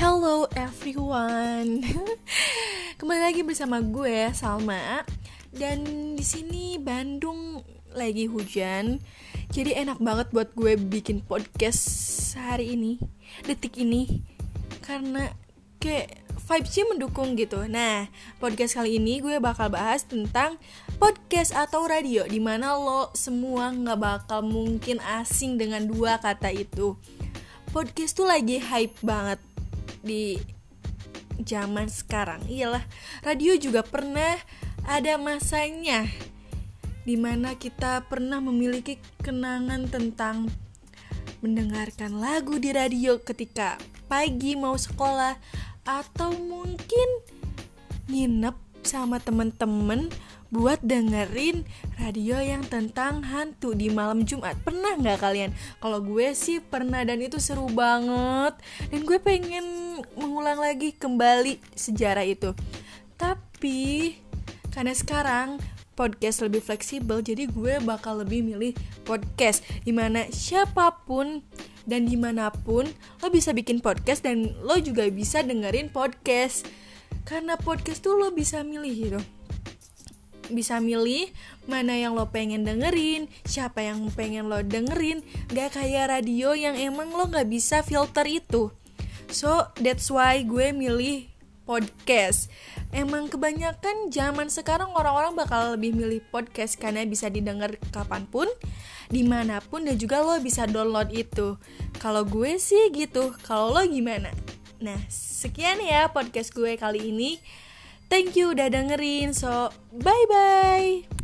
Hello everyone. Kembali lagi bersama gue Salma dan di sini Bandung lagi hujan. Jadi enak banget buat gue bikin podcast hari ini, detik ini karena kayak vibesnya mendukung gitu. Nah, podcast kali ini gue bakal bahas tentang podcast atau radio di mana lo semua nggak bakal mungkin asing dengan dua kata itu. Podcast tuh lagi hype banget di zaman sekarang. Iyalah radio juga pernah ada masanya di mana kita pernah memiliki kenangan tentang mendengarkan lagu di radio ketika pagi mau sekolah atau mungkin nginep sama temen-temen buat dengerin radio yang tentang hantu di malam Jumat. Pernah nggak kalian? Kalau gue sih pernah dan itu seru banget. Dan gue pengen mengulang lagi kembali sejarah itu. Tapi karena sekarang podcast lebih fleksibel, jadi gue bakal lebih milih podcast di mana siapa pun dan di mana pun lo bisa bikin podcast dan lo juga bisa dengerin podcast karena podcast tuh lo bisa milih gitu bisa milih mana yang lo pengen dengerin, siapa yang pengen lo dengerin, gak kayak radio yang emang lo gak bisa filter itu. So that's why gue milih podcast. Emang kebanyakan zaman sekarang orang-orang bakal lebih milih podcast karena bisa didengar kapan pun, di mana pun dan juga lo bisa download itu. Kalau gue sih gitu, kalau lo gimana? Nah, sekian ya podcast gue kali ini. Thank you udah dengerin. So, bye bye.